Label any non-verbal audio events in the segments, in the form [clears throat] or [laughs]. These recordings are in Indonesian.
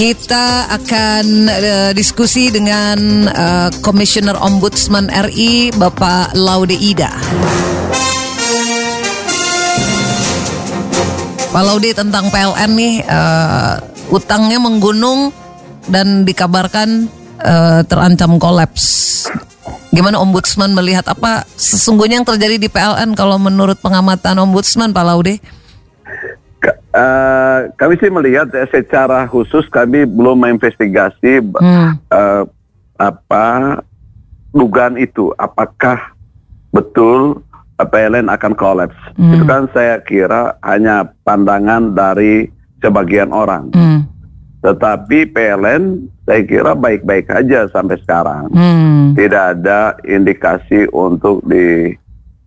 Kita akan uh, diskusi dengan uh, Komisioner Ombudsman RI Bapak Laude Ida. Pak Laude tentang PLN nih uh, utangnya menggunung dan dikabarkan uh, terancam kolaps. Gimana Ombudsman melihat apa sesungguhnya yang terjadi di PLN kalau menurut pengamatan Ombudsman Pak Laude? Uh, kami sih melihat ya, secara khusus kami belum menginvestigasi hmm. uh, apa dugaan itu apakah betul PLN akan kolaps. Hmm. Itu kan saya kira hanya pandangan dari sebagian orang. Hmm. Tetapi PLN saya kira baik-baik aja sampai sekarang. Hmm. Tidak ada indikasi untuk di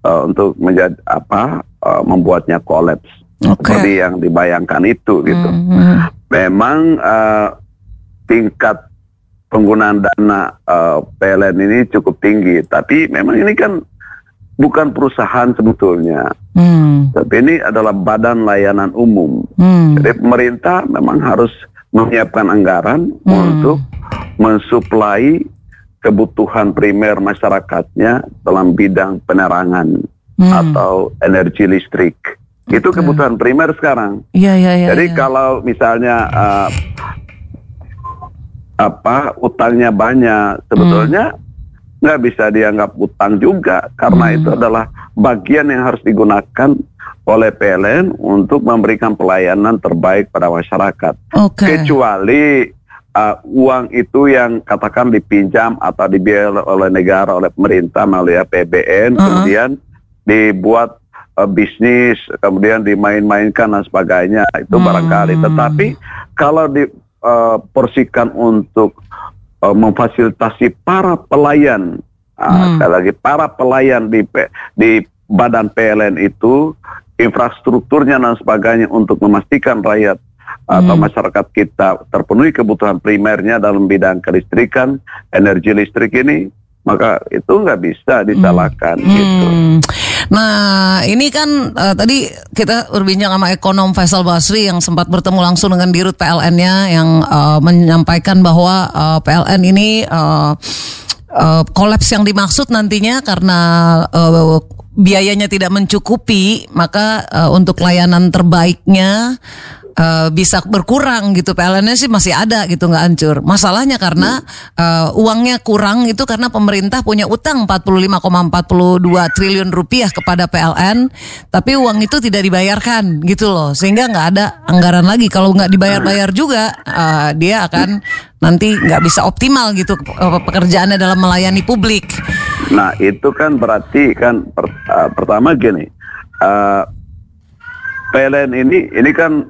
uh, untuk menjadi apa uh, membuatnya kolaps okay. seperti yang dibayangkan itu gitu. Mm -hmm. Memang uh, tingkat penggunaan dana uh, PLN ini cukup tinggi, tapi memang ini kan bukan perusahaan sebetulnya, mm. tapi ini adalah badan layanan umum. Mm. Jadi pemerintah memang harus menyiapkan anggaran mm. untuk mensuplai kebutuhan primer masyarakatnya dalam bidang penerangan mm. atau energi listrik. Itu kebutuhan primer sekarang. Iya iya iya. Jadi ya. kalau misalnya uh, apa utangnya banyak, sebetulnya hmm. nggak hmm. bisa dianggap utang juga karena hmm. itu adalah bagian yang harus digunakan oleh PLN untuk memberikan pelayanan terbaik pada masyarakat. Okay. Kecuali uh, uang itu yang katakan dipinjam atau dibiayai oleh negara oleh pemerintah melalui APBN, uh -huh. kemudian dibuat uh, bisnis, kemudian dimain-mainkan dan sebagainya itu hmm. barangkali. Tetapi kalau diporsikan uh, untuk uh, memfasilitasi para pelayan, uh, hmm. sekali lagi para pelayan di di badan PLN itu infrastrukturnya dan sebagainya untuk memastikan rakyat atau hmm. masyarakat kita terpenuhi kebutuhan primernya dalam bidang kelistrikan, energi listrik ini maka itu nggak bisa disalahkan hmm. gitu. Nah ini kan uh, tadi kita berbincang sama ekonom Faisal Basri yang sempat bertemu langsung dengan dirut PLN-nya yang uh, menyampaikan bahwa uh, PLN ini uh, uh, kolaps yang dimaksud nantinya karena uh, biayanya tidak mencukupi maka uh, untuk layanan terbaiknya uh, bisa berkurang gitu PLN-nya sih masih ada gitu nggak hancur. Masalahnya karena uh, uangnya kurang itu karena pemerintah punya utang 45,42 triliun rupiah kepada PLN, tapi uang itu tidak dibayarkan gitu loh, sehingga nggak ada anggaran lagi. Kalau nggak dibayar-bayar juga, uh, dia akan nanti nggak bisa optimal gitu pekerjaannya dalam melayani publik. Nah itu kan berarti kan per, uh, pertama gini. Uh, PLN ini ini kan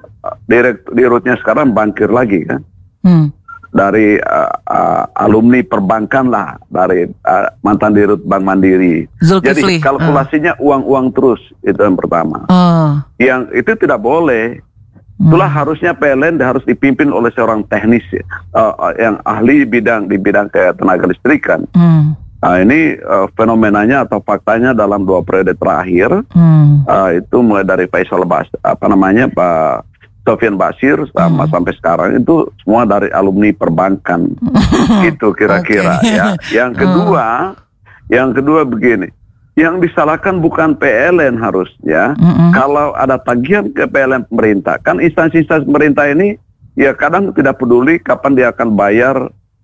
direkt dirutnya sekarang bangkir lagi kan hmm. dari uh, uh, alumni perbankan lah dari uh, mantan dirut Bank Mandiri. Zulkifli. Jadi kalkulasinya uang-uang uh. terus itu yang pertama. Uh. Yang itu tidak boleh. Hmm. Itulah harusnya PLN harus dipimpin oleh seorang teknis uh, yang ahli bidang di bidang kayak tenaga listrikan. Hmm. Nah ini uh, fenomenanya atau faktanya dalam dua periode terakhir hmm. uh, itu mulai dari Faisal Bas apa namanya Pak Sofian Basir sama hmm. sampai sekarang itu semua dari alumni perbankan itu kira-kira [laughs] okay. ya. Yang kedua, oh. yang kedua begini, yang disalahkan bukan PLN harusnya. Mm-hmm. Kalau ada tagihan ke PLN pemerintah, kan instansi-instansi pemerintah ini ya kadang tidak peduli kapan dia akan bayar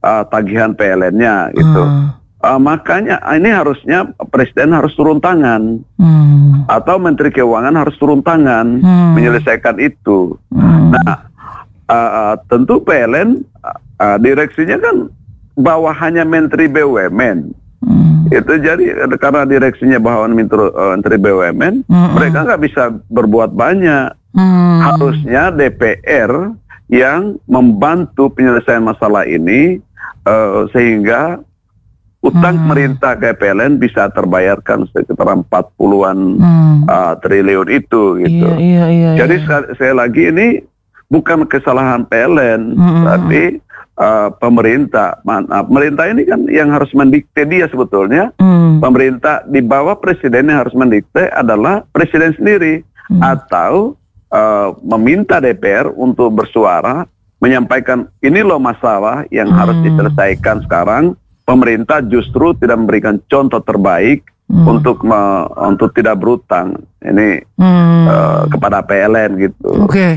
uh, tagihan PLN-nya gitu. Mm. Uh, makanya ah, ini harusnya presiden harus turun tangan hmm. atau menteri keuangan harus turun tangan hmm. menyelesaikan itu. Hmm. Nah, uh, tentu PLN uh, direksinya kan bawahannya menteri BUMN. Hmm. Itu jadi karena direksinya bawahan menteri, uh, menteri BUMN, hmm. mereka nggak bisa berbuat banyak. Hmm. Harusnya DPR yang membantu penyelesaian masalah ini uh, sehingga utang hmm. pemerintah ke PLN bisa terbayarkan sekitar 40-an hmm. uh, triliun itu gitu. Iya, iya, iya, Jadi iya. Sekali lagi ini bukan kesalahan PLN, hmm. tapi uh, pemerintah. Nah, pemerintah ini kan yang harus mendikte dia sebetulnya. Hmm. Pemerintah di bawah presiden yang harus mendikte adalah presiden sendiri hmm. atau uh, meminta DPR untuk bersuara menyampaikan ini loh masalah yang hmm. harus diselesaikan sekarang. Pemerintah justru tidak memberikan contoh terbaik hmm. untuk me, untuk tidak berutang ini hmm. uh, kepada PLN gitu. Oke, okay.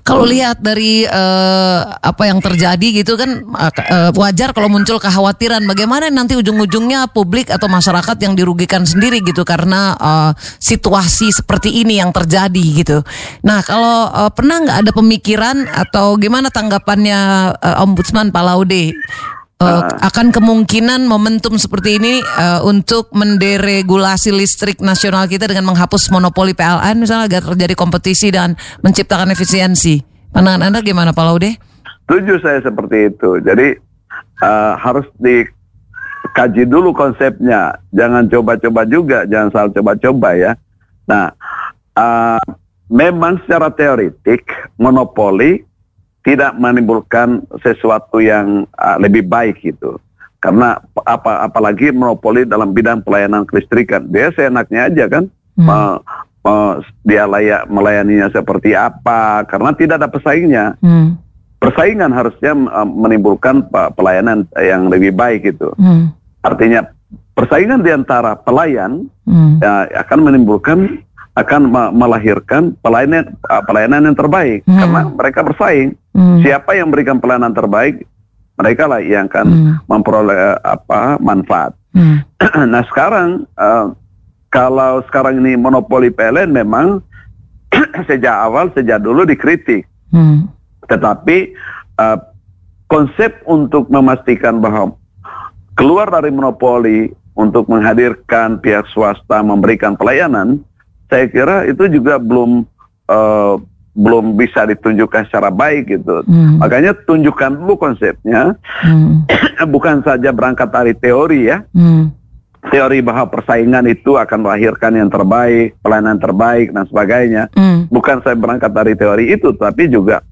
kalau hmm. lihat dari uh, apa yang terjadi gitu kan uh, wajar kalau muncul kekhawatiran bagaimana nanti ujung-ujungnya publik atau masyarakat yang dirugikan sendiri gitu karena uh, situasi seperti ini yang terjadi gitu. Nah kalau uh, pernah nggak ada pemikiran atau gimana tanggapannya uh, Ombudsman Pak Laude? Uh, akan kemungkinan momentum seperti ini uh, untuk menderegulasi listrik nasional kita dengan menghapus monopoli PLN misalnya agar terjadi kompetisi dan menciptakan efisiensi. Pandangan Anda gimana Pak Laude? Setuju saya seperti itu. Jadi uh, harus dikaji dulu konsepnya. Jangan coba-coba juga, jangan salah coba-coba ya. Nah, uh, memang secara teoritik monopoli tidak menimbulkan sesuatu yang uh, lebih baik gitu. Karena apa apalagi monopoli dalam bidang pelayanan kelistrikan, dia seenaknya aja kan hmm. me, me, dia layak melayaninya seperti apa karena tidak ada pesaingnya. Hmm. Persaingan harusnya uh, menimbulkan pelayanan yang lebih baik itu. Hmm. Artinya persaingan di antara pelayan hmm. uh, akan menimbulkan akan melahirkan pelayanan uh, pelayanan yang terbaik hmm. karena mereka bersaing. Hmm. Siapa yang memberikan pelayanan terbaik, mereka lah yang akan hmm. memperoleh uh, apa manfaat. Hmm. [clears throat] nah sekarang uh, kalau sekarang ini monopoli PLN memang [clears throat] sejak awal sejak dulu dikritik, hmm. tetapi uh, konsep untuk memastikan bahwa keluar dari monopoli untuk menghadirkan pihak swasta memberikan pelayanan saya kira itu juga belum uh, belum bisa ditunjukkan secara baik gitu. Hmm. Makanya tunjukkan dulu konsepnya, hmm. [clears throat] bukan saja berangkat dari teori ya. Hmm. Teori bahwa persaingan itu akan melahirkan yang terbaik, pelayanan terbaik dan sebagainya. Hmm. Bukan saya berangkat dari teori itu, tapi juga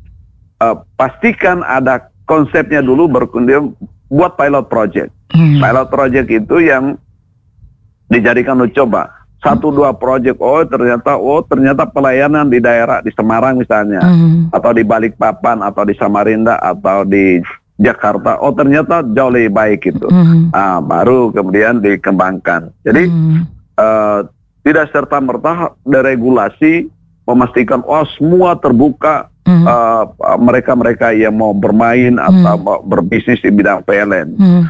uh, pastikan ada konsepnya dulu berkunjung buat pilot project. Hmm. Pilot project itu yang dijadikan uji coba satu dua proyek oh ternyata oh ternyata pelayanan di daerah di Semarang misalnya mm. atau di Balikpapan atau di Samarinda atau di Jakarta oh ternyata jauh lebih baik itu mm. ah, baru kemudian dikembangkan jadi mm. uh, tidak serta merta deregulasi memastikan oh semua terbuka mm. uh, mereka-mereka yang mau bermain mm. atau mau berbisnis di bidang PLN mm.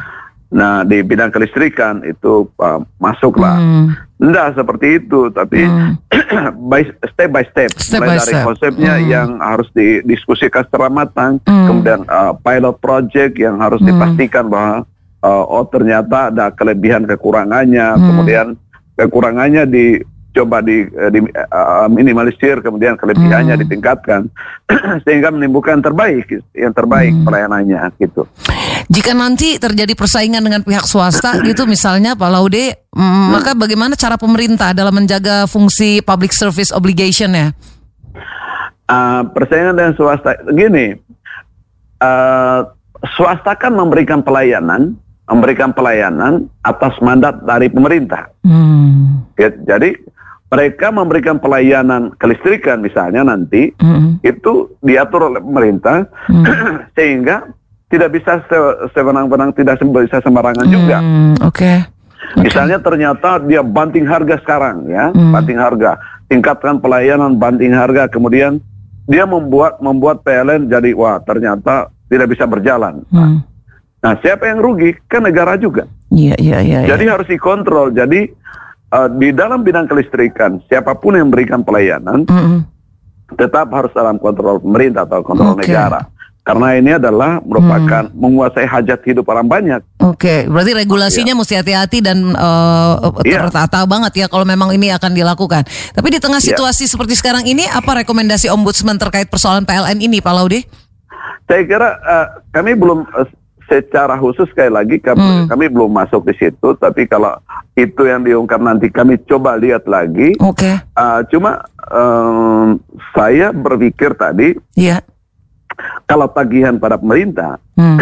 Nah di bidang kelistrikan itu uh, masuklah. Hmm. Tidak seperti itu, tapi hmm. [clears throat] by step by step, step mulai by dari step. konsepnya hmm. yang harus didiskusikan secara matang, hmm. kemudian uh, pilot project yang harus hmm. dipastikan bahwa uh, oh ternyata ada kelebihan kekurangannya, hmm. kemudian kekurangannya di coba di, di uh, minimalisir kemudian kelebihannya hmm. ditingkatkan [clears throat] sehingga menimbulkan terbaik yang terbaik hmm. pelayanannya gitu. Jika nanti terjadi persaingan dengan pihak swasta gitu misalnya Pak Laude, mm, hmm. maka bagaimana cara pemerintah dalam menjaga fungsi public service obligation ya? Uh, persaingan dengan swasta gini, uh, swasta kan memberikan pelayanan, memberikan pelayanan atas mandat dari pemerintah. Hmm. Ya, jadi mereka memberikan pelayanan kelistrikan misalnya nanti mm. itu diatur oleh pemerintah mm. [clears throat] sehingga tidak bisa sewenang-wenang tidak bisa sembarangan mm. juga. Oke. Okay. Okay. Misalnya ternyata dia banting harga sekarang ya, mm. banting harga, tingkatkan pelayanan banting harga, kemudian dia membuat membuat PLN jadi wah ternyata tidak bisa berjalan. Mm. Nah, siapa yang rugi? Kan negara juga. Iya, iya, iya. Jadi yeah. harus dikontrol. Jadi uh, di dalam bidang kelistrikan siapa pun yang memberikan pelayanan mm -hmm. tetap harus dalam kontrol pemerintah atau kontrol okay. negara karena ini adalah merupakan hmm. menguasai hajat hidup orang banyak. Oke, okay. berarti regulasinya ya. mesti hati-hati dan uh, ya. tertata banget ya kalau memang ini akan dilakukan. Tapi di tengah iya. situasi ya. seperti sekarang ini, apa rekomendasi ombudsman terkait persoalan PLN ini, Pak Laude? Saya kira uh, kami belum uh, secara khusus sekali lagi kami, hmm. kami belum masuk di situ, tapi kalau itu yang diungkap nanti kami coba lihat lagi. Oke. Okay. Uh, cuma um, saya berpikir tadi, yeah. Kalau tagihan pada pemerintah, hmm.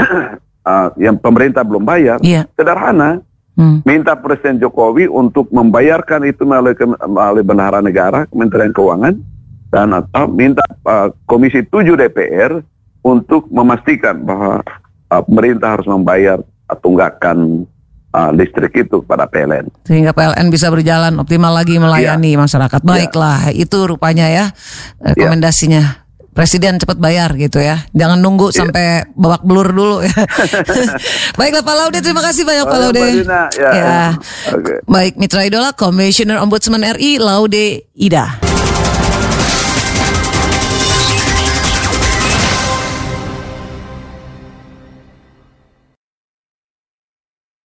uh, [clears throat] yang pemerintah belum bayar, yeah. sederhana. Hmm. Minta Presiden Jokowi untuk membayarkan itu melalui, melalui bendahara negara, Kementerian Keuangan, dan atau minta uh, Komisi 7 DPR untuk memastikan bahwa uh, pemerintah harus membayar tunggakan uh, listrik itu pada PLN. Sehingga PLN bisa berjalan optimal lagi melayani ya. masyarakat. Baiklah, ya. itu rupanya ya rekomendasinya. Ya. Presiden cepat bayar gitu ya. Jangan nunggu yeah. sampai babak belur dulu ya. [laughs] Baiklah Pak Laude, terima kasih banyak Pak Laude. Ya. ya. Okay. Baik, Mitra Idola, Komisioner Ombudsman RI Laude Ida.